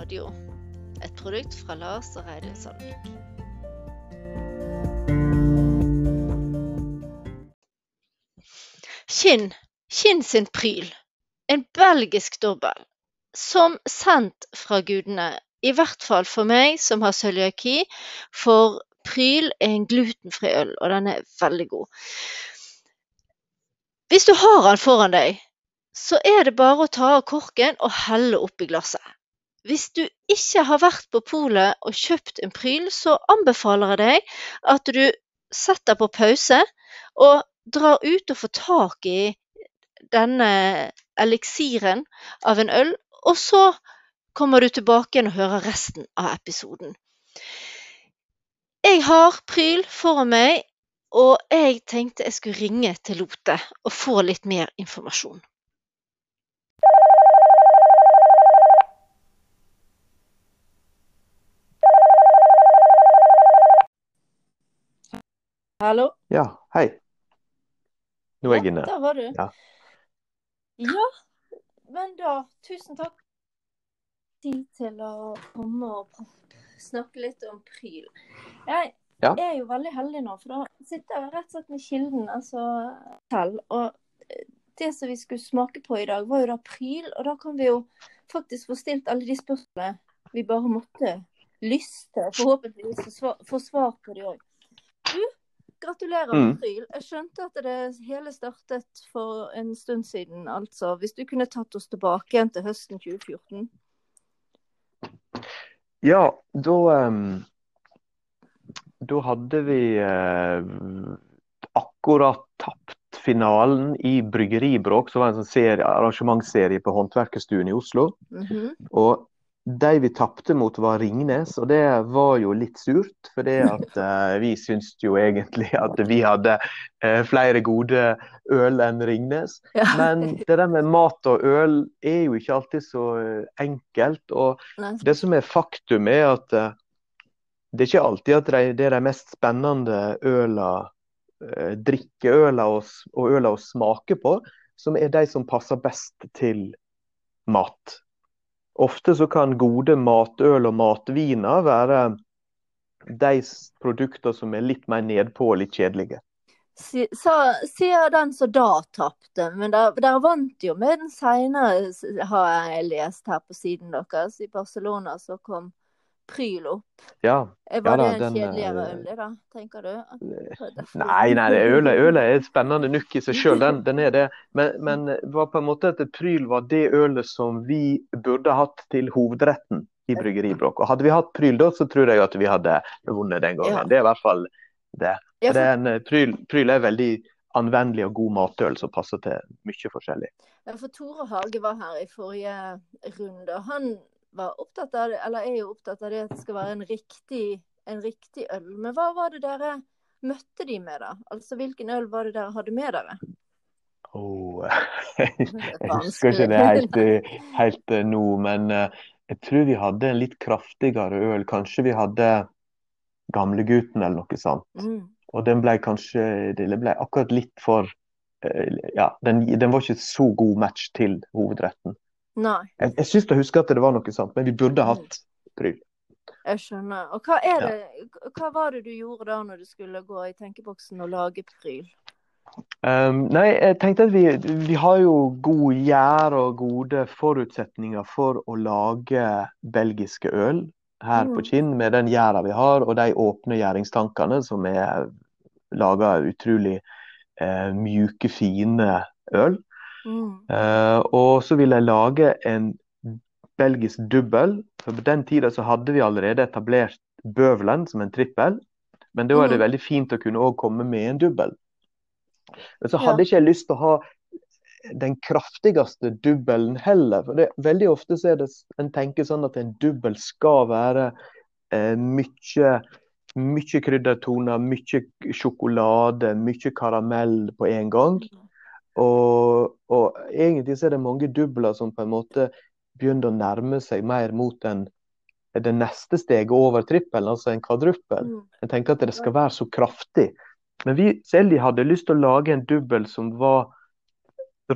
Radio, et produkt fra Lars og Reidun Sandvik. Kinn. Kinn sin pryl. En belgisk dobbel. Som sendt fra gudene. I hvert fall for meg som har cøliaki, for pryl er en glutenfri øl, og den er veldig god. Hvis du har den foran deg, så er det bare å ta av korken og helle oppi glasset. Hvis du ikke har vært på polet og kjøpt en pryl, så anbefaler jeg deg at du setter på pause og drar ut og får tak i denne eliksiren av en øl, og så kommer du tilbake igjen og hører resten av episoden. Jeg har pryl foran meg, og jeg tenkte jeg skulle ringe til Lote og få litt mer informasjon. Hallo? Ja, hei. Nå er jeg inne. Ja, der var du. Ja. Ja, men da, tusen takk. Tid til å komme og snakke litt om pryl. Jeg Ja. er jo veldig heldig nå, for da sitter jeg rett og slett med kilden, altså selv. Og det som vi skulle smake på i dag, var jo da pryl, og da kan vi jo faktisk få stilt alle de spørsmålene vi bare måtte lyste. Forhåpentligvis få svar, på de òg. Du, gratulerer Mm. Jeg skjønte at det hele startet for en stund siden, altså. Hvis du kunne tatt oss tilbake igjen til høsten 2014. Ja, da um, Da hadde vi uh, akkurat tapt finalen i Bryggeribråk, som var en sånn serie, arrangementsserie på Håndverkerstuen i Oslo. Mhm. Og de vi tapte mot, var Ringnes, og det var jo litt surt. For det at uh, vi syntes jo egentlig at vi hadde uh, flere gode øl enn Ringnes. Ja. Men det der med mat og øl er jo ikke alltid så eh, enkelt. Og Nei, det som er faktum, er at uh, det er ikke alltid at de, det er de mest spennende øla, drikkeøla og, og øla å smake på, som er de som passer best til mat. Ofte så kan gode matøl og matviner være de produktene som er litt mer nedpå og litt kjedelige. Si- Sier den som da tapte, men der, der vant jo med den seinere, har jeg lest her på siden deres. I Barcelona så kom Pryl opp. Ja. Eh, Var Ja det en kjedeligere eh, øl, da, tenker du? Nei, nei, ølet, ølet er et spennende nukk i seg sjøl, den, den er det. Men, men det var på en måte at Pryl var det ølet som vi burde hatt til hovedretten i Bryggeribråk. Og hadde vi hatt Pryl da, så tror jeg at vi hadde vunnet den gangen. Ja. Det er i hvert fall det. For det er en, eh, pryl, pryl er veldig anvendelig og god matøl som passer til mye forskjellig. ja, for Tore Hage var her i forrige runde. og Han var opptatt av det, eller er jo opptatt av det at det skal være en riktig, en riktig øl. Men hva var det dere møtte de med, da? Altså Hvilken øl var det dere hadde med dere? Oh, jeg husker ikke det helt, helt eh, nå, men eh, jeg tror vi hadde en litt kraftigere øl. Kanskje vi hadde Gamlegutten eller noe sånt. Mm. Og den ble kanskje det ble akkurat litt for eh, Ja, den, den var ikke så god match til hovedretten. Nei, Jeg, jeg syns jeg husker at det var noe sånt, men vi burde hatt Pryl. jeg skjønner. Og hva er det, hva var det du gjorde da når du skulle gå i tenkeboksen og lage pryl? Um, nei, jeg tenkte at vi, vi har jo god gjær og gode forutsetninger for å lage belgiske øl her på Mm. Kinn med den gjæra vi har, og de åpne gjæringstankene som er laga utrolig eh, mjuke, fine øl. Mm. Eh, og så ville jeg lage en belgisk dubbel. For på den tida så hadde vi allerede etablert Bøvelen som en trippel. Men da er det Mm. veldig fint å kunne òg komme med en dubbel. Men så Ja. hadde ikke jeg lyst til å ha den kraftigste dubbelen heller. For det, veldig ofte så er det en tenker sånn at en dubbel skal være eh, mye mye kryddertoner, mye sjokolade, mye karamell på en gang. Og, og egentlig så er det mange dubler som på en måte begynner å nærme seg mer mot den, det neste steget over trippelen, altså en kvadruppel. Mm. Jeg tenker at det skal være så kraftig. Men vi selv hadde lyst til å lage en dubbel som var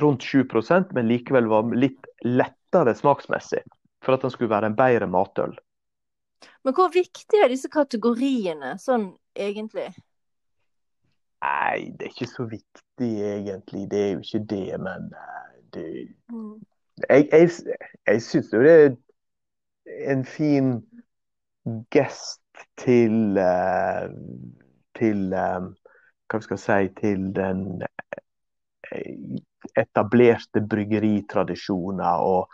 rundt 7% men likevel var litt lettere smaksmessig. for at den skulle være en bedre matøl. Men hvor viktig er disse kategoriene sånn egentlig? Nei, det er ikke så viktig egentlig. Det er jo ikke det, men eh, det Mm. Jeg, jeg, jeg syns jo det er en fin gest til eh, Til eh, Hva skal jeg si Til den etablerte bryggeritradisjoner og,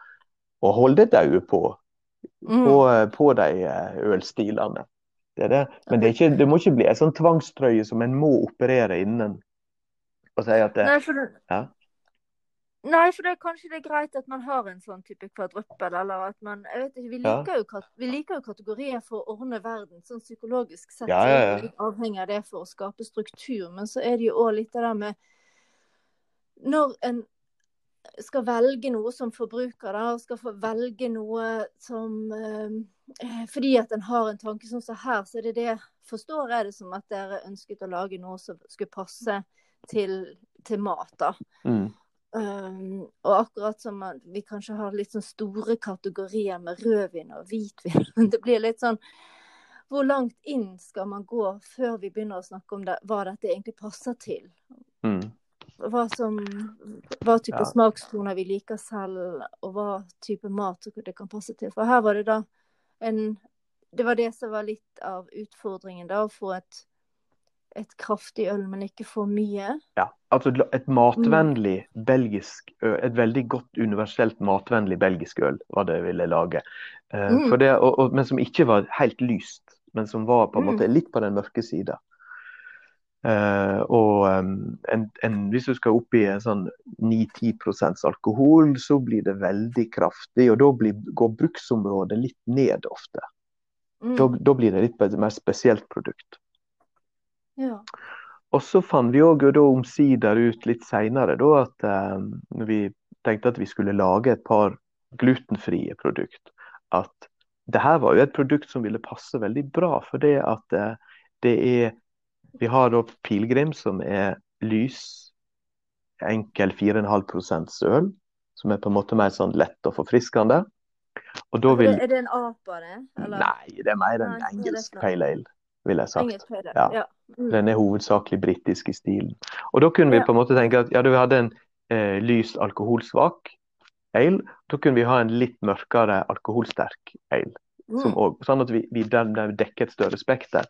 og holde et på, Mm. på, på de ølstilene. Det er det. Men det, ikke, det må ikke bli en sånn tvangstrøye som en må operere innen. Og si det, Nei, for det... Ja. Nei, for det er kanskje det er greit at man har en sånn type kvadruppel, eller at man Jeg vet ikke, vi Ja. liker, jo, vi liker jo kategorier for å ordne verden, sånn psykologisk sett. Ja, ja, er ja. vi avhengig av det for å skape struktur, men så er det jo òg litt det der med Når en skal velge noe som forbruker, da, og skal få velge noe som eh, Fordi at en har en tanke sånn som her, så er det det Forstår jeg det som at dere ønsket å lage noe som skulle passe til, til mat, da. mm, Um, og akkurat som vi kanskje har litt sånn store kategorier med rødvin og hvitvin. Det blir litt sånn Hvor langt inn skal man gå før vi begynner å snakke om det, hva dette egentlig passer til? mm. Hva, som, hva type Ja. smakstoner vi liker selv, og hva type mat det kan passe til. For her var det da en Det var det som var litt av utfordringen, da. Å få et, et kraftig øl, men ikke for mye. Ja, altså et matvennlig belgisk øl, et veldig godt universelt matvennlig belgisk øl var det jeg ville lage. Eh, Mm. det, og, og, men som ikke var helt lyst, men som var på en Mm. måte litt på den mørke sida. Eh, og en, en, hvis du skal opp i sånn 9-10% alkohol, så blir det veldig kraftig. Og da blir, går bruksområdet litt ned ofte. Mm. Da, da blir det litt mer spesielt produkt. Ja. Og så fant vi òg omsider ut litt seinere at eh, vi tenkte at vi skulle lage et par glutenfrie produkt, at det her var jo et produkt som ville passe veldig bra. For det at uh, det er Vi har da Pilegrim, som er lys, enkel 4,5% øl. Som er på en måte mer sånn lett og forfriskende. Og da vil er det en APA, det? Eller? Nei, det er mer en Nei, engelsk noe? pale ale, vil jeg sagt. Høyde. Ja. Ja. Mm. Den er hovedsakelig britisk i stilen. Og da kunne vi på en måte tenke at ja, vi hadde en eh, lys alkoholsvak ale, da kunne vi ha en litt mørkere alkoholsterk ale. Som Mm. også, sånn at vi, vi dekker et større spekter.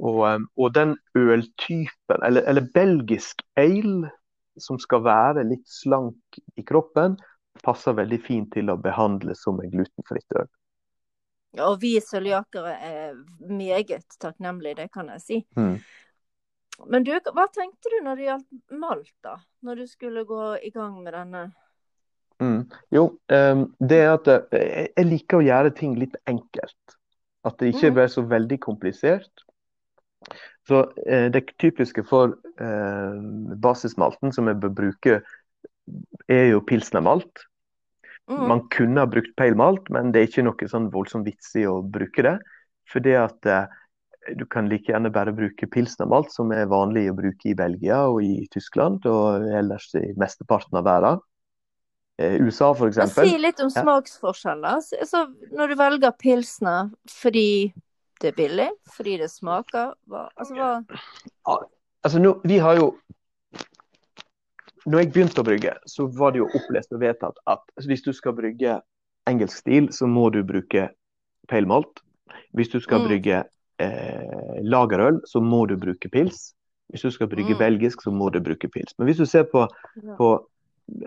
Og, eh, og den øltypen, eller, eller belgisk ale, som skal være litt slank i kroppen, passer veldig fint til å behandle som en glutenfritt øl. Ja, Og vi cøliakere er meget takknemlige, det kan jeg si. Mm. Men du, hva tenkte du når det gjaldt malt, da? Når du skulle gå i gang med denne? Mm. Jo, um, det er at eh, jeg liker å gjøre ting litt enkelt. At det ikke Mhm. blir så veldig komplisert. Så eh, Det typiske for eh, basismalten som vi bør bruke, er jo pilsnermalt. Mm. Man kunne ha brukt peilmalt, men det er ikke noe sånn voldsomt vits i å bruke det. For det at eh, du kan like gjerne bare bruke pilsnermalt, som er vanlig å bruke i Belgia og i Tyskland og ellers i mesteparten av verden. Eh, USA f.eks. Si litt om smaksforskjeller. Så når du velger pilsner fordi det er billig, fordi det smaker hva, Altså hva Altså, nå, vi har jo Når jeg begynte å brygge, så var det jo opplest og vedtatt at hvis du skal brygge engelsk stil, så må du bruke pale malt. Hvis du skal Mm. brygge eh, lagerøl, så må du bruke pils. Hvis du skal brygge Mm. belgisk, så må du bruke pils. Men hvis du ser på, Ja. på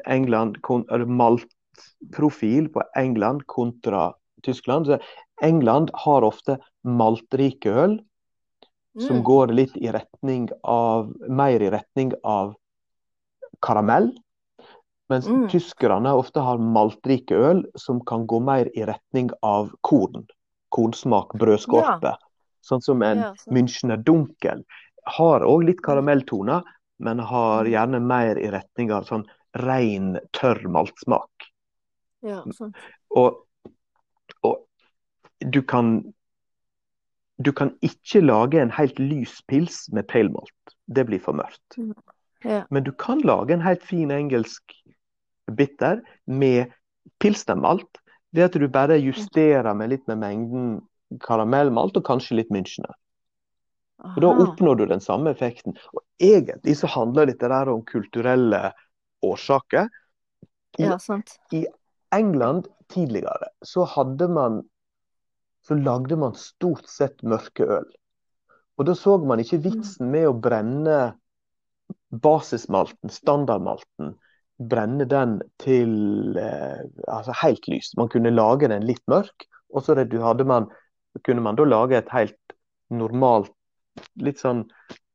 England, kon- eller maltprofil på England kontra Tyskland, så England har ofte maltrike øl som Mm. går litt i retning av mer i retning av karamell. Mens Mm. tyskerne ofte har maltrike øl som kan gå mer i retning av korn. Kornsmak, brødskorpe. Sånn som en Ja, så. Münchner Dunkel. Har òg litt karamelltoner, men har Mm. gjerne mer i retning av sånn ren, tørr maltsmak. ja, sånn. Og du kan Du kan ikke lage en helt lys pils med pale malt. Det blir for mørkt. Ja. Men du kan lage en helt fin engelsk bitter med pilsnermalt, det at du bare justerer med litt med mengden karamellmalt og kanskje litt Münchener. Og Da oppnår du den samme effekten. Og Egentlig så handler dette der om kulturelle årsaker. Ja, sant. England tidligere så hadde man så lagde man stort sett mørke øl. Og da så man ikke vitsen med å brenne basismalten, standardmalten, brenne den til eh, altså helt lys. Man kunne lage den litt mørk, og så man, kunne man da lage et helt normalt, litt sånn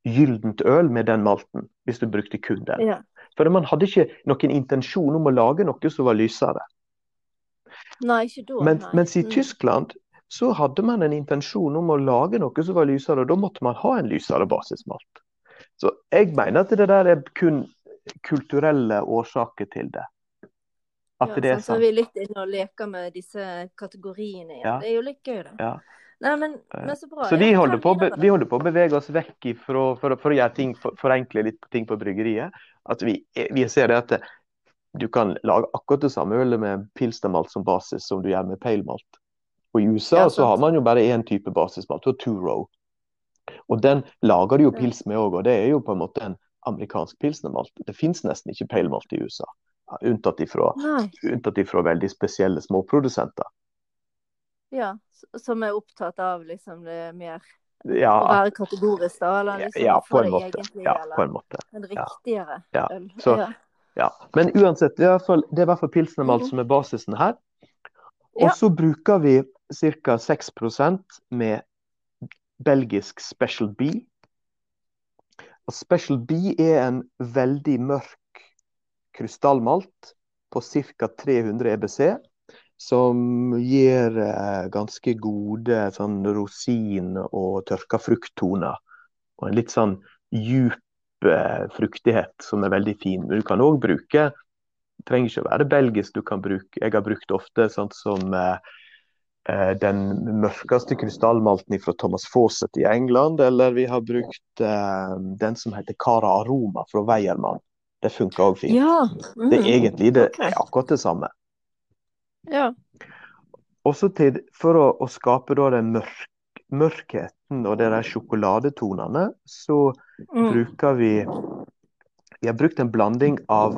gyllent øl med den malten, hvis du brukte kun den. Ja. For man hadde ikke noen intensjon om å lage noe som var lysere. Nei, da. Men, mens i Mm. Tyskland så hadde man en intensjon om å lage noe som var lysere, og da måtte man ha en lysere basismalt. Så jeg mener at det der er kun kulturelle årsaker til det. At ja, det er sant, så er vi litt inne og leker med disse kategoriene igjen. Ja. Det er jo litt gøy, da. Ja. Nei, men, men så bra. Så vi holder, på, vi holder på å bevege oss vekk ifra, for, for å gjøre ting, for, forenkle litt ting på bryggeriet. At vi, vi ser det at du kan lage akkurat det samme ølet med pilstermalt som basis som du gjør med palemalt. Og I USA Ja, så har man jo bare én type basismalt, og two row. Og den lager de jo pils med òg, og det er jo på en måte en amerikansk pilsnermalt. Det fins nesten ikke palemalt i USA, unntatt ifra, unntatt ifra veldig spesielle småprodusenter. Ja, som er opptatt av liksom det mer å Ja, være kategorisk, da? Eller liksom ja, på en måte. Ja, på en måte. en riktigere Ja. øl. Så- ja. Men uansett, det er i hvert fall, er pilsnermalt Mhm. som er basisen her. Og så bruker vi ca. 6% med belgisk Special B. Og Special B er en veldig mørk krystallmalt på ca. 300 EBC, som gir eh, ganske gode sånn rosin- og tørka frukttoner. Og en litt sånn djup eh, fruktighet som er veldig fin. Men du kan òg bruke trenger ikke å være belgisk. du kan bruke, Jeg har brukt ofte sånn som eh, eh, den mørkeste krystallmalten fra Thomas Fawcett i England, eller vi har brukt eh, den som heter Cara Aroma fra Weiermann. Det funker òg fint. Ja. Mm. Det er egentlig det Ok. er akkurat det samme. ja. Også til, for å, å skape den mørk, mørkheten og de sjokoladetonene, så Mm. bruker vi Vi har brukt en blanding av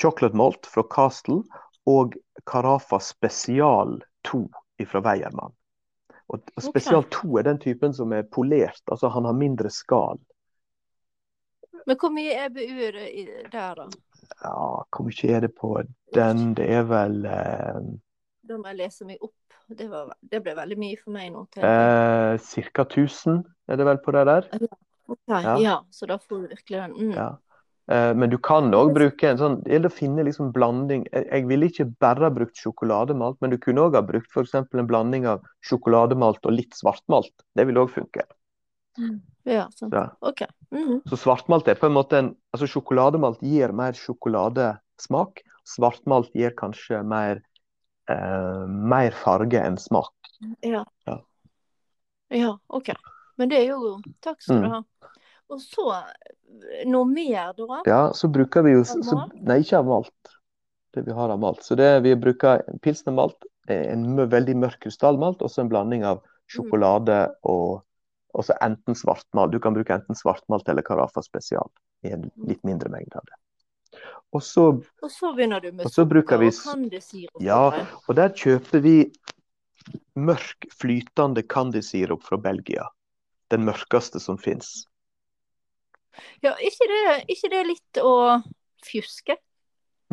chocolate malt fra Castle og Carafa Spesial 2 fra Weiermann. Og, Spesial 2 er den typen som er polert, altså han har mindre skall. Men hvor mye EBU er det der, da? Ja, hvor mye er det på den? Det er vel eh, Da må jeg lese meg opp. Det, var, det ble veldig mye for meg nå. eh, ca. 1000, er det vel på det der? Ok, ja. ja. så da får du virkelig den. Mm. Ja. Eh, Men du kan òg bruke en sånn Eller finne liksom blanding. Jeg, ville ikke bare ha brukt sjokolademalt, men du kunne òg ha brukt f.eks. en blanding av sjokolademalt og litt svartmalt. Det vil òg funke. Ja, sant. Ja. OK. Mhm. Så svartmalt er på en måte en Altså sjokolademalt gir mer sjokoladesmak. Svartmalt gir kanskje mer eh, mer farge enn smak. Ja. Ja. Ja, OK. Men det er jo Takk skal du Mm. Og så eh, noe mer, da? Ja, så bruker vi jo så. Nei, ikke av malt. Det vi har av malt. Så det vi bruker pilsen malt, en veldig mørk krystallmalt, og så en blanding av sjokolade og så enten svartmalt. Du kan bruke enten svartmalt eller Carafa spesial i en litt mindre mengde av det. Og så, Og så begynner du med Og vi og kandisirup. Ja. og der kjøper vi mørk, flytende kandisirup fra Belgia. Den mørkeste som fins. Ja ikke, det, ikke det litt å fjuske?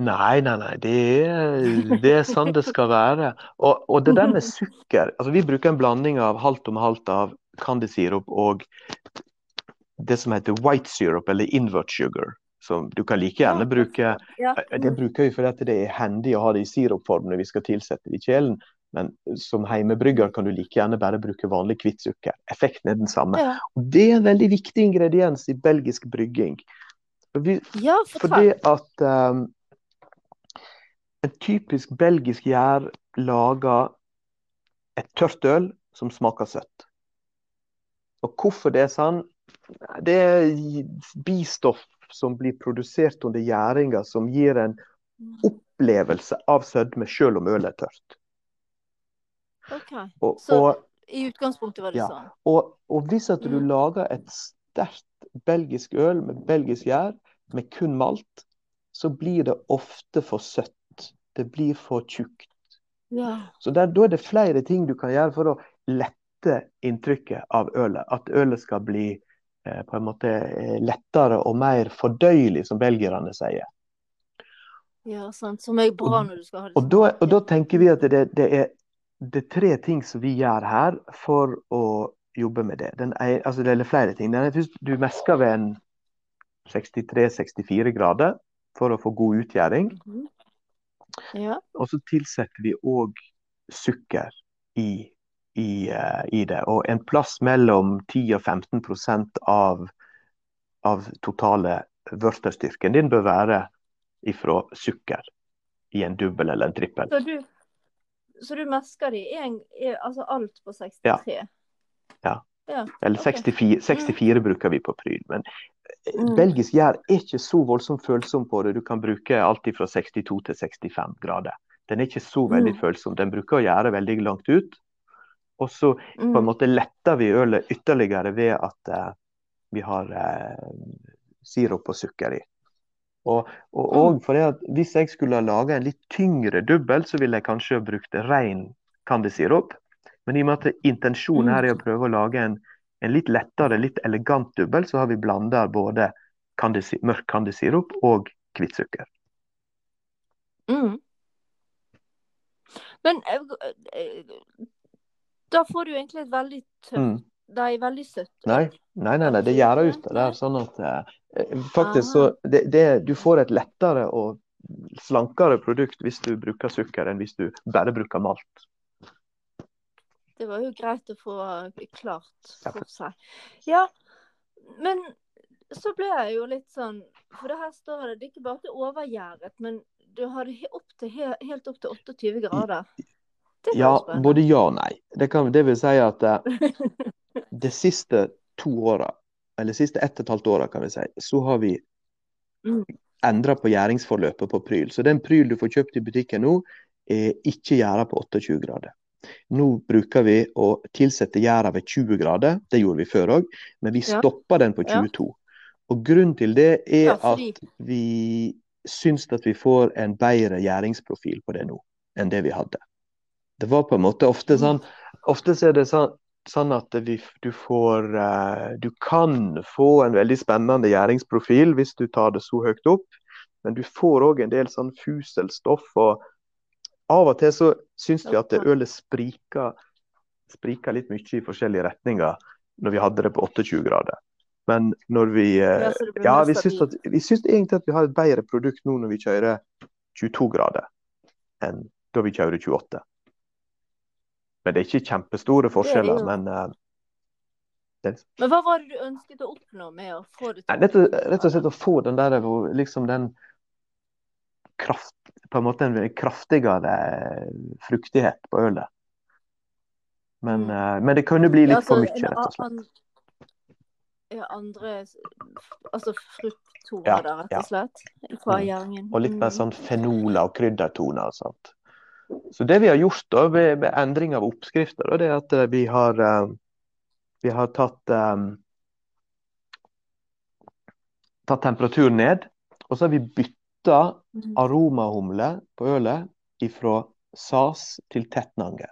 Nei, nei, nei. Det er, det er sånn det skal være. Og, og det der med sukker altså Vi bruker en blanding av halvt om halvt av candysirup og det som heter white syrup, eller invert sugar. Som du kan like gjerne bruke Det bruker vi fordi det er handy å ha det i sirupform når vi skal tilsette det i kjelen. Men som heimebrygger kan du like gjerne bare bruke vanlig hvitt sukker. Effekten er den samme. Ja, Og Det er en veldig viktig ingrediens i belgisk brygging. Vi, ja for fordi at um, en typisk belgisk gjær lager et tørt øl som smaker søtt. Og hvorfor det er sånn? Det er bistoff som blir produsert under gjæringa, som gir en opplevelse av sødme selv om ølet er tørt. OK. Og, Så og, i utgangspunktet var det Ja. sånn. og, og hvis at du Mm. lager et sterkt belgisk øl med belgisk gjær, med kun malt, så blir det ofte for søtt. Det blir for tjukt. Ja. Så der, da er det flere ting du kan gjøre for å lette inntrykket av ølet. At ølet skal bli eh, på en måte eh, lettere og mer fordøyelig, som belgierne sier. ja, sant. Som er bra når du skal ha det Og da, og da tenker vi at det, det, er, det er tre ting som vi gjør her for å jobbe med det. Den er, altså det er flere ting. Den er du mesker ved en 63-64 grader for å få god utgjæring. -hmm. Ja. Og så tilsetter vi òg sukker i, i, uh, i det. Og en plass mellom 10 og 15% av, av totale vørterstyrken din bør være ifra sukker i en dubbel eller en trippel. Så du, så du mesker de en, er, altså alt på 63? Ja. Ja, Eller okay. 64, 64 bruker vi på pryl. Men eh, Mm. belgisk gjær er ikke så voldsomt følsom på det. Du kan bruke alt fra 62 til 65 grader. Den er ikke så veldig Mm. følsom. Den bruker å gjære veldig langt ut. Og så på en Mm. måte letter vi ølet ytterligere ved at uh, vi har uh, sirup og sukker i. Og, og, Mm. og fordi at Hvis jeg skulle ha laga en litt tyngre dubbel, så ville jeg kanskje ha brukt ren kandisirup. Men i og med at intensjonen her er å prøve å lage en, en litt lettere, litt elegant dubbel, så har vi blanda både kandisi, mørk kandisirup og hvittsukker. Mm. Men eh, da får du egentlig et veldig tørt Mm. Det er veldig søtt. Nei, nei, nei, nei, det gjør ut. Det Nei. er sånn at eh, faktisk så det, det, Du får et lettere og slankere produkt hvis du bruker sukker, enn hvis du bare bruker malt. Det var jo greit å få klart for seg. Ja, men så ble jeg jo litt sånn For det her står det det er ikke bare overgjæret, men du har det opp til, helt opp til 28 grader. Det Ja, både ja og nei. Det, kan, det vil si at det de siste to åra, eller siste ett og et halvt åra, kan vi si, så har vi Mm. endra på gjæringsforløpet på pryl. Så den pryl du får kjøpt i butikken nå, er ikke gjæra på 28 grader. Nå bruker vi å tilsette gjæra ved 20 grader, det gjorde vi før òg, men vi Ja. den på Ja. 22. Og grunnen til det er at vi syns at vi får en bedre gjæringsprofil på det nå enn det vi hadde. Det var på en måte ofte Mm. sånn Ofte så er det sånn, sånn at vi, du får eh, Du kan få en veldig spennende gjæringsprofil hvis du tar det så høyt opp, men du får òg en del sånn fuselstoff. og Av og til så syns vi at det ølet spriker, spriker litt mye i forskjellige retninger når vi hadde det på 28 grader. Men når vi eh, Ja, vi syns, at, vi syns egentlig at vi har et bedre produkt nå når vi kjører 22 grader, enn da vi kjører 28. Men det er ikke kjempestore forskjeller. jo- Men uh, det, Men hva var det du ønsket å oppnå med å få det til rett, og, rett og slett å få den der liksom den kraft På en måte en kraftigere fruktighet på ølet. Men, Mm. eh, men det kunne bli Ja, litt for altså, mye, rett og slett. Ja, andre Altså frukttoner, Ja, rett og slett? Fra Mm. Og litt mer Mm. sånn fenoler og kryddertoner og sånt. Så det vi har gjort da ved, ved endring av oppskrifter, da, det er at eh, vi har, eh, vi har tatt, um, tatt temperaturen ned. Og så har vi bytta Mm. aromahumle på ølet ifra sas til tettnanger.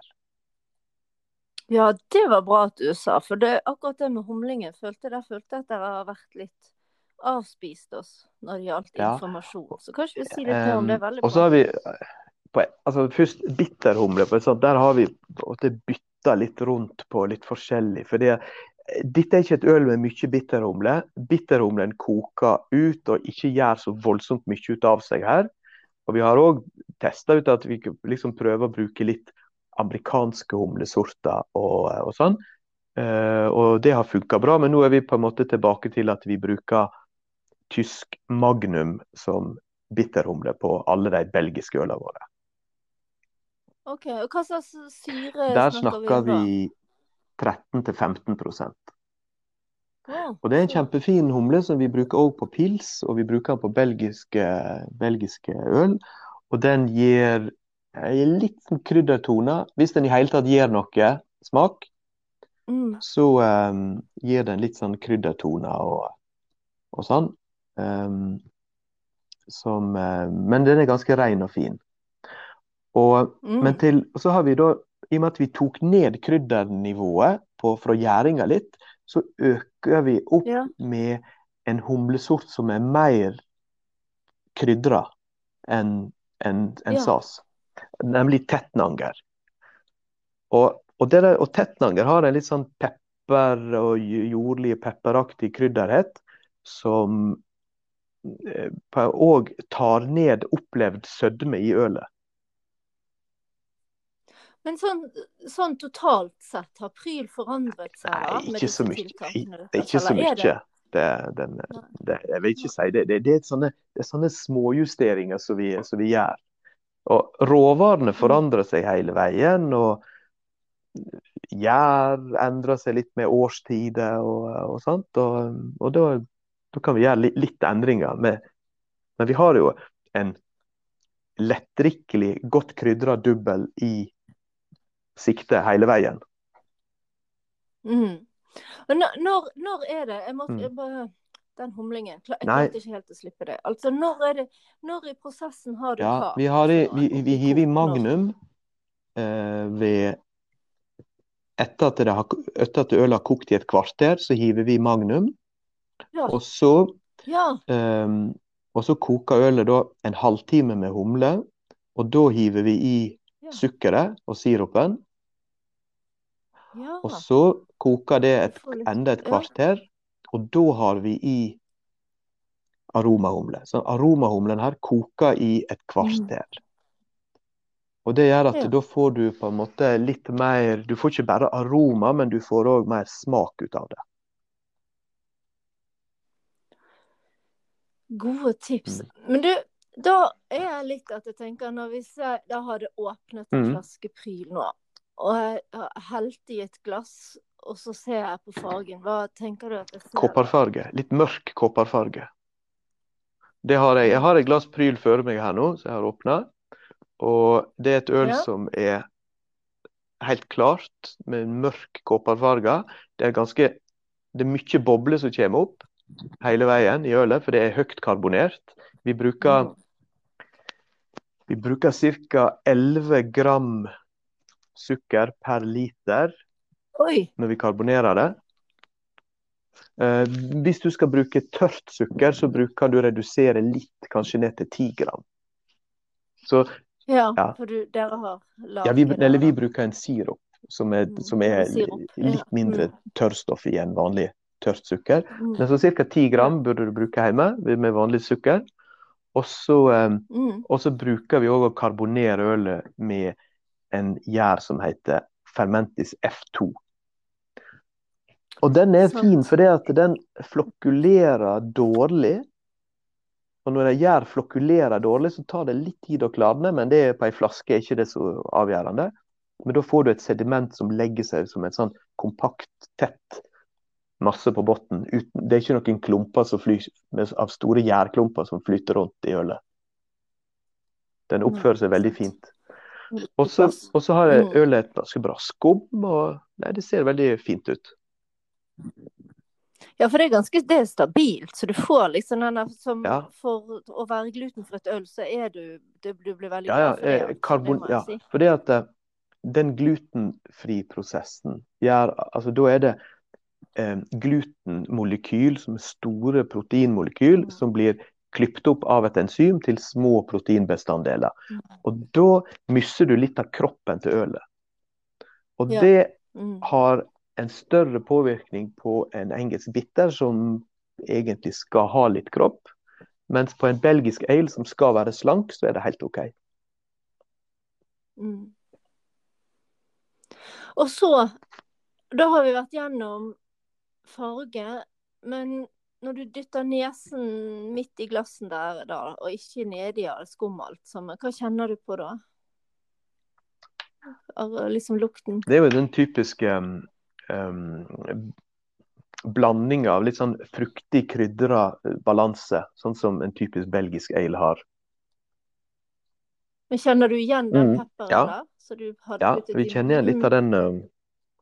Ja, det var bra at du sa, for det, akkurat det med humlingen følte jeg, følte at dere har vært litt avspist oss når det gjaldt Ja. informasjon. Så kanskje vi si litt mer om det. veldig Veldig og så har vi på, altså først bitterhumle. Der har vi bytta litt rundt på litt forskjellig. For det, dette er ikke et øl med mye bitterhumle. Bitterhumlen koker ut og ikke gjør så voldsomt mye ut av seg her. Og vi har òg testa ut at vi liksom prøver å bruke litt amerikanske humlesorter og, og sånn. Uh, og det har funka bra, men nå er vi på en måte tilbake til at vi bruker tysk magnum som bitterhumle på alle de belgiske ølene våre. Ok, og Hva slags syre Der snakker vi vi 13-15 da? Og det er en kjempefin humle som vi bruker også på pils, og vi bruker den på belgiske, belgiske øl. Og den gir en litt sånn kryddertone. Hvis den i hele tatt gir noe smak, Mm. så um, gir den litt sånn kryddertoner og, og sånn. Um, som, uh, men den er ganske ren og fin. Og, Mm. men til, og så har vi da, i og med at vi tok ned kryddernivået på, fra gjæringa litt, så øker vi opp Ja. med en humlesort som er mer krydra enn en, en Ja. sas, nemlig tettnanger. Og, og, det der, og tettnanger har en litt sånn pepper og jordlig pepperaktig krydderhet som òg tar ned opplevd sødme i ølet. Men sånn, sånn totalt sett, har Pryl forandret seg da? Nei, med ikke så mye. tiltakene Det er ikke så mye. Det, den, det, jeg vil ikke si det. Det, det, er, sånne, det er sånne småjusteringer som vi, som vi gjør. Og råvarene forandrer seg hele veien. og Gjær endrer seg litt med årstider og, og sånt. Og, og da, da kan vi gjøre litt, litt endringer. Med, men vi har jo en lettdrikkelig, godt krydra dubbel i sikte hele veien. Mm. Når, når, er det jeg måtte, Mm. jeg bare, Den humlingen. Jeg klarte ikke helt å slippe det. Altså, når er det Når i prosessen har du Ja, hva? vi, har det, vi, vi hiver i magnum eh, ved etter at, det har, etter at ølet har kokt i et kvarter, så hiver vi magnum. Ja. Og så, ja. eh, og så koker ølet da en halvtime med humle. Og da hiver vi i. sukkeret og sirupen. ja. Og så koker det et, enda et kvarter. Og da har vi i aromahumle. Så aromahumlen her koker i et kvarter. Og det gjør at Mm. Ja. da får du på en måte litt mer Du får ikke bare aroma, men du får òg mer smak ut av det. Gode tips. Mm. Men du, da er jeg litt at jeg tenker når hvis jeg da har det åpnet en Mm. flaske Pryl nå, og jeg har helt i et glass, og så ser jeg på fargen. Hva tenker du at jeg ser? Kopperfarge. Litt mørk kopperfarge. Det har jeg. Jeg har et glass Pryl før meg her nå, som jeg har åpna. Og det er et øl Ja. som er helt klart med mørk kopperfarge. Det er ganske Det er mye bobler som kommer opp hele veien i ølet, for det er høyt karbonert. Vi bruker Mm. Vi bruker ca. 11 gram sukker per liter Oi! når vi karbonerer det. Eh, hvis du skal bruke tørt sukker, så kan du redusere litt, kanskje ned til 10 gram. Så Ja, Ja. for du, dere har laget ja, vi, eller vi bruker en sirup som er, Mm, som er sirup, litt mindre Mm. tørrstoff i en vanlig tørt sukker. Mm. Men så ca. 10 gram burde du bruke hjemme med vanlig sukker. Og så eh, Mm. Og så bruker vi òg å karbonere ølet med en gjær som heter Fermentis F2. Og den er så. fin fordi at den flokkulerer dårlig. Og når en gjær flokkulerer dårlig, så tar det litt tid å klarne, men det er på ei flaske er ikke det så avgjørende. Men da får du et sediment som legger seg som et sånn kompakt, tett masse på bunnen. Det er ikke noen klumper som fly, av store gjærklumper som flyter rundt i ølet. Den oppfører seg veldig fint. Og så har Mm. ølet et ganske bra skum, og nei, det ser veldig fint ut. Ja, for det er ganske det er stabilt, så du får liksom denne som Ja. For å være glutenfritt øl, så er du Du, du blir veldig Ja, ja, glad eh, altså, karbon, ja. si. Fordi at eh, den glutenfri-prosessen gjør Altså, da er det glutenmolekyl, som er store proteinmolekyl, Mm. som blir klippet opp av et enzym til små proteinbestanddeler. Mm. Og da mister du litt av kroppen til ølet. Og det Mm. har en større påvirkning på en engelsk bitter, som egentlig skal ha litt kropp. Mens på en belgisk ale som skal være slank, så er det helt OK. Mm. Og så Da har vi vært gjennom farge, men når du dytter nesen midt i glassen der, da, og ikke nedi av skummelt sammen, hva kjenner du på da? Av liksom lukten? Det er jo den typiske um, um, blandinga av litt sånn fruktig, krydra balanse, sånn som en typisk belgisk ale har. Men kjenner du igjen den Mm, pepperen ja. der? Så du hadde Ja, vi kjenner igjen litt av den uh,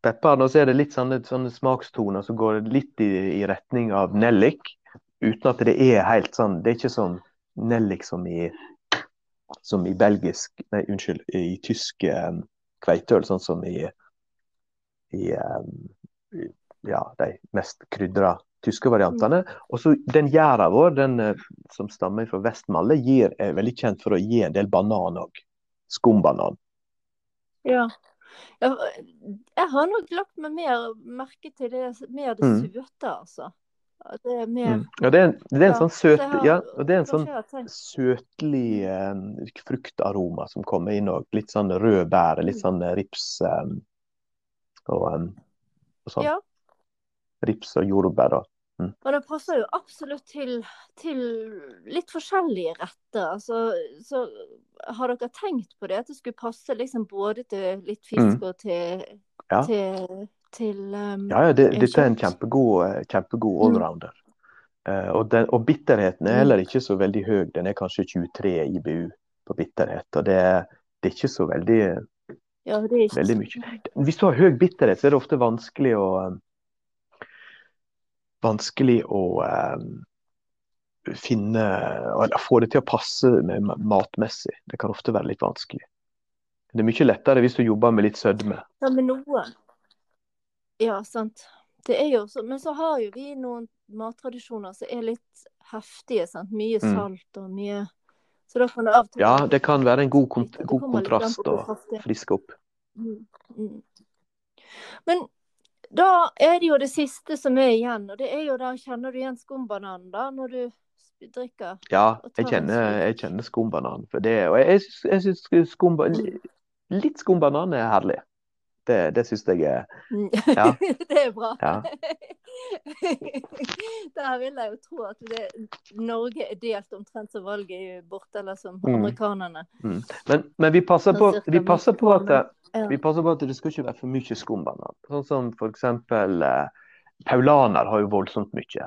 pepperen. Og så er det litt sånne, sånne smakstoner som går litt i, i retning av nellik, uten at det er helt sånn Det er ikke sånn nellik som i, som i belgisk Nei, unnskyld, i tysk um, kveiteøl, sånn som i, i um, ja, de mest krydra tyske variantene. Og så den gjæra vår, den eh, som stammer fra Vestmalle, gir, er veldig kjent for å gi en del banan òg. Skumbanan. Ja. Ja. Jeg har nok lagt meg mer merke til det, mer det Mm. søte, altså. Det er mer Mm. Ja, det er en, det er en Ja, sånn søt har- ja, og det er en sånn jeg søtlig eh, fruktaroma som kommer inn òg. Litt sånn rød bær, litt sånn eh, rips eh, og, eh, og sånn. Ja. Rips og jordbær og Og det passer jo absolutt til, til litt forskjellige retter. Altså, så har dere tenkt på det? At det skulle passe liksom både til litt fisk og til, Mm. Ja. til, til um, Ja, ja, det, eh, dette er en kjempegod, kjempegod, allrounder. Mm. allrounder. Eh, og, den, og bitterheten er Mm. heller ikke så veldig høy. Den er kanskje 23 IBU på bitterhet. Og det, det er ikke så veldig, Ja, det ikke veldig mye. Hvis du har høy bitterhet, så er det ofte vanskelig å eh, Vanskelig å eh, finne Eller få det til å passe med matmessig. Det kan ofte være litt vanskelig. Det er mye lettere hvis du jobber med litt sødme. Ja, med noe. Ja, sant. Det er jo så, men så har jo vi noen mattradisjoner som er litt heftige. sant? Mye Mm. salt og mye Så da kan det av Ja, det kan være en god, kont god kontrast å friske opp. Mm, mm. Men da er det jo det siste som er igjen, og det er jo da Kjenner du igjen skumbananen da, når du drikker? Ja, jeg kjenner, jeg kjenner skumbanan for det. Og jeg, jeg syns, skumba, Mm. litt skumbanan er herlig. Det, det syns jeg er Mm. Ja. det er bra. Ja. Der vil jeg jo tro at det, Norge er delt omtrent som valget er borte, eller som Mm. amerikanerne. mm. men, men vi passer på, vi passer på at det, Ja. Vi passer på at det skal ikke være for mye skumbanan. Sånn som eksempel eh, Paulaner har jo voldsomt mye.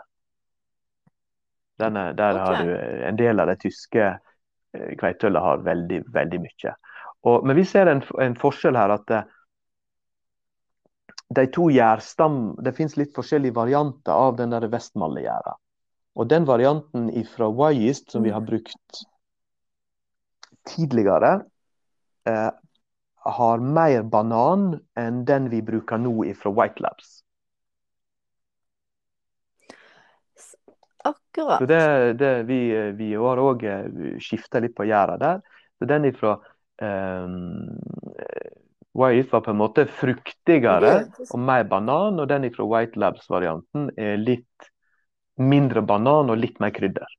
Denne, der har du eh, en del av de tyske eh, kveitølene har veldig, veldig mye. Og, men vi ser en, en forskjell her at eh, de to gjærstam Det finnes litt forskjellige varianter av den der Vestmalle-gjæra. Og den varianten fra Wyist som vi Mm. har brukt tidligere, eh, har mer banan enn den vi bruker nå fra White Labs. Akkurat. Så det, det, vi, vi har òg skifta litt på gjæra der. Så den fra um, White var på en måte fruktigere og mer banan, og den fra White Labs-varianten er litt mindre banan og litt mer krydder.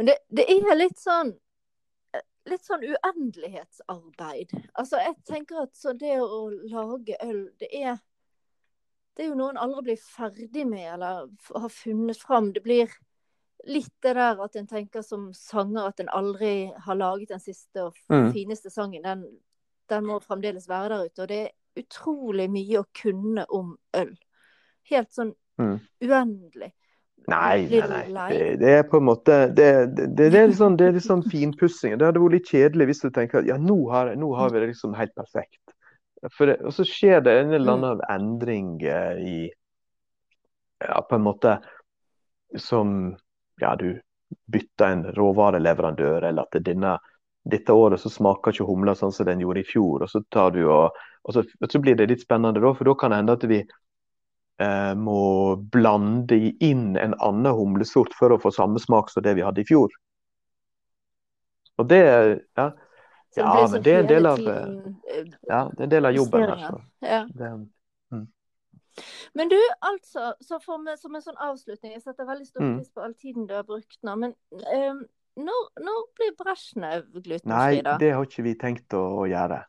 Men det, det er litt sånn Litt sånn uendelighetsarbeid. Altså, jeg tenker at så det å lage øl, det er Det er jo noe en aldri blir ferdig med, eller har funnet fram. Det blir litt det der at en tenker som sanger at en aldri har laget den siste og Mm. fineste sangen. Den, den må fremdeles være der ute. Og det er utrolig mye å kunne om øl. Helt sånn Mm. uendelig. Nei, nei, nei. Det, det er på en måte Det, det, det, det er litt sånn, det er litt sånn finpussing. Det hadde vært litt kjedelig hvis du tenker at ja, nå har, nå har vi det liksom helt perfekt. Det, og så skjer det en eller annen endring eh, i Ja, på en måte som Ja, du bytter en råvareleverandør, eller at denne, dette året så smaker ikke humla sånn som den gjorde i fjor. Og så tar du og, og, så, og så blir det litt spennende da, for da kan det hende at vi eh, må blande inn en annen humlesort for å få samme smak som det vi hadde i fjor. Og det ja, Ja, men det er en del av, tiden, eh, ja, det er en del av jobben her. Så. Ja. Det, Men du, altså, så for meg, som en sånn avslutning Jeg setter veldig stor Mm. pris på all tiden du har brukt nå, men um, når, når blir Brezjnev nei, glutenfri, da? det har ikke vi tenkt å, å gjøre.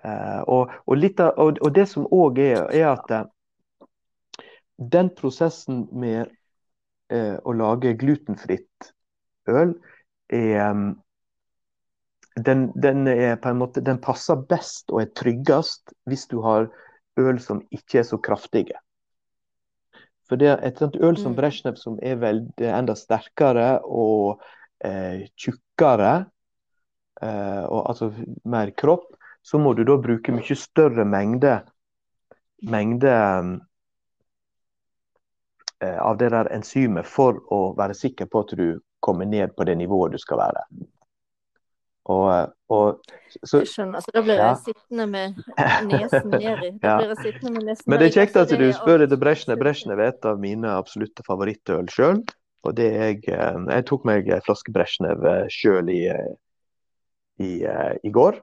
Uh, og, og, av, og, og det som òg er, er at uh, den prosessen med uh, å lage glutenfritt øl er um, den, den, måte, den passer best og er tryggest hvis du har øl som ikke er så kraftige. For det er et sånt øl som Mm. Brezjnev som er vel enda sterkere og eh, tjukkere, eh, og altså mer kropp, så må du da bruke mye større mengde, mengde eh, av det der enzymet for å være sikker på at du kommer ned på det nivået du skal være. Og, eh, og, så, jeg skjønner. Så da blir jeg sittende med nesen nedi. Da blir jeg sittende med nesen Men det er kjekt at du spør etter Brezjnev. Brezjnev er et av mine absolutte favorittøl sjøl. Og det jeg, eh, jeg tok meg en flaske Bresjnev sjøl i, i, i, går.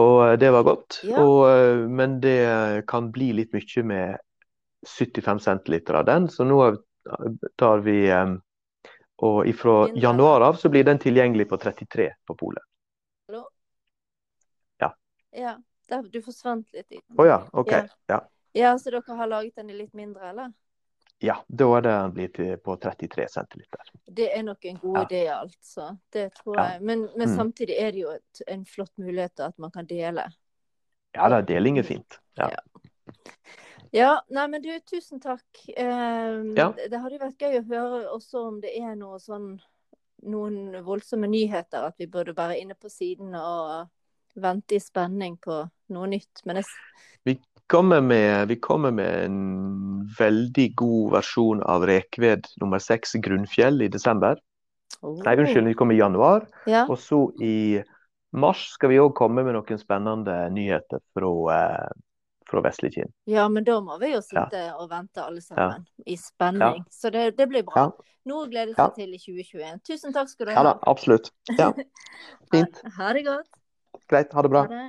Og det var godt. Ja. Og, men det kan bli litt mye med 75 centiliter av den, så nå tar vi Og ifra januar av så blir den tilgjengelig på 33 på polet. Hallo? Ja. ja. Du forsvant litt. Å oh, ja. OK. Ja. ja. ja. Så dere har laget den i litt mindre, eller? Ja, da er det blitt på 33 centiliter. Det er nok en god ja. idé, altså. Det tror ja. jeg. Men, men mm. samtidig er det jo et, en flott mulighet at man kan dele. Ja da, deling er fint. Ja. Ja. nei, men du, tusen takk. Eh, det hadde vært gøy å høre også om det er noe sånn noen voldsomme nyheter, at vi burde være inne på siden og vente i spenning på noe nytt. Men jeg... Vi kommer med, vi kommer med en veldig god versjon av Rekved nummer seks, Grunnfjell, i desember. Oh. Nei, unnskyld, vi kommer i januar. Ja. Og så i mars skal vi òg komme med noen spennende nyheter fra, eh, fra Vestlig Kinn. Ja, men da må vi jo sitte ja. og vente alle sammen ja. i spenning. Så det, det, blir bra. Noe å glede seg til i 2021. Tusen takk skal du ha. Ja da, absolutt. Ja. Fint. Ha, ha det godt. Greit. Ha det bra. Ha det.